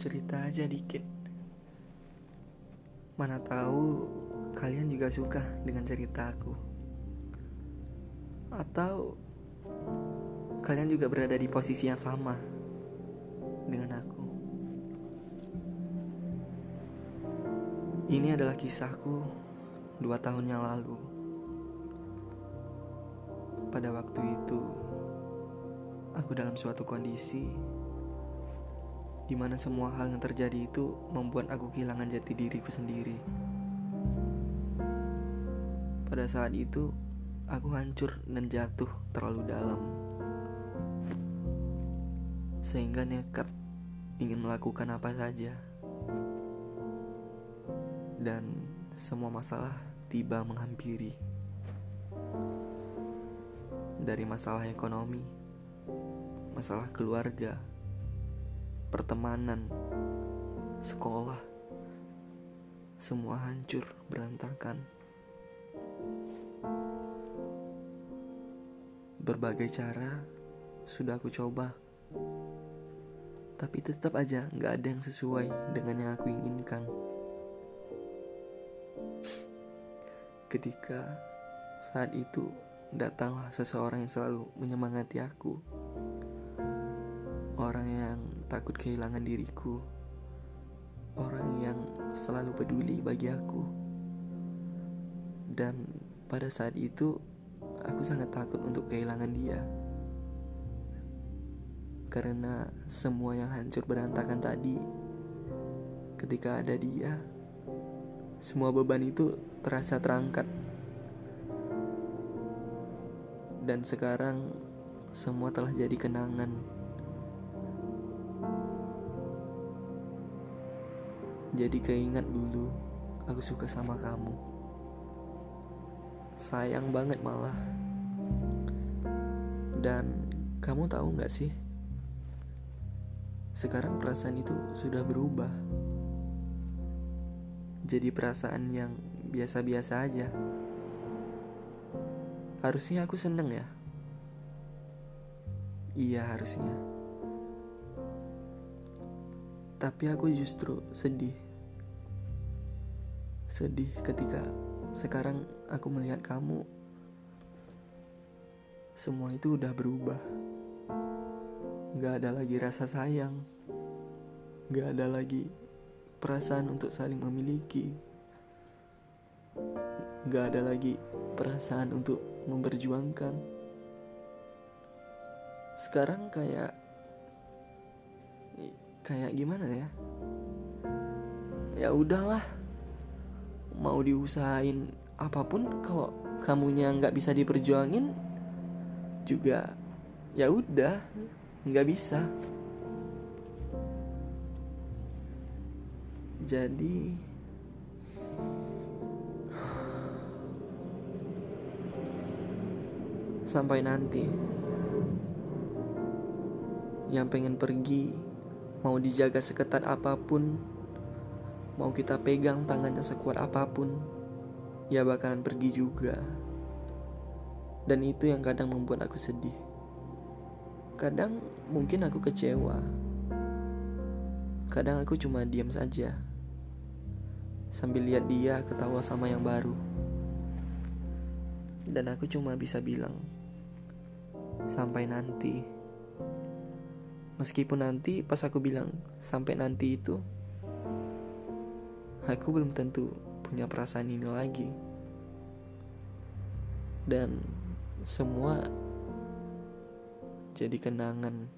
cerita aja dikit. Mana tahu kalian juga suka dengan cerita aku. Atau kalian juga berada di posisi yang sama dengan aku. Ini adalah kisahku dua tahun yang lalu. Pada waktu itu, aku dalam suatu kondisi di mana semua hal yang terjadi itu membuat aku kehilangan jati diriku sendiri. Pada saat itu, aku hancur dan jatuh terlalu dalam, sehingga nekat ingin melakukan apa saja, dan semua masalah tiba menghampiri. Dari masalah ekonomi, masalah keluarga pertemanan, sekolah, semua hancur berantakan. Berbagai cara sudah aku coba, tapi tetap aja nggak ada yang sesuai dengan yang aku inginkan. Ketika saat itu datanglah seseorang yang selalu menyemangati aku orang yang takut kehilangan diriku, orang yang selalu peduli bagi aku, dan pada saat itu aku sangat takut untuk kehilangan dia. Karena semua yang hancur berantakan tadi, ketika ada dia, semua beban itu terasa terangkat, dan sekarang semua telah jadi kenangan. Jadi keingat dulu aku suka sama kamu. Sayang banget malah. Dan kamu tahu nggak sih? Sekarang perasaan itu sudah berubah. Jadi perasaan yang biasa-biasa aja. Harusnya aku seneng ya. Iya harusnya. Tapi aku justru sedih. Sedih ketika sekarang aku melihat kamu. Semua itu udah berubah. Gak ada lagi rasa sayang. Gak ada lagi perasaan untuk saling memiliki. Gak ada lagi perasaan untuk memperjuangkan. Sekarang kayak kayak gimana ya? Ya udahlah. Mau diusahain apa pun kalau kamunya nggak bisa diperjuangin juga ya udah nggak bisa. Jadi sampai nanti yang pengen pergi Mau dijaga seketat apa pun, mau kita pegang tangannya sekuat apa pun, ia bakalan pergi juga. Dan itu yang kadang membuat aku sedih. Kadang mungkin aku kecewa. Kadang aku cuma diam saja. Sambil lihat dia ketawa sama yang baru. Dan aku cuma bisa bilang, sampai nanti. Meskipun nanti pas aku bilang sampai nanti itu Aku belum tentu punya perasaan ini lagi. Dan semua jadi kenangan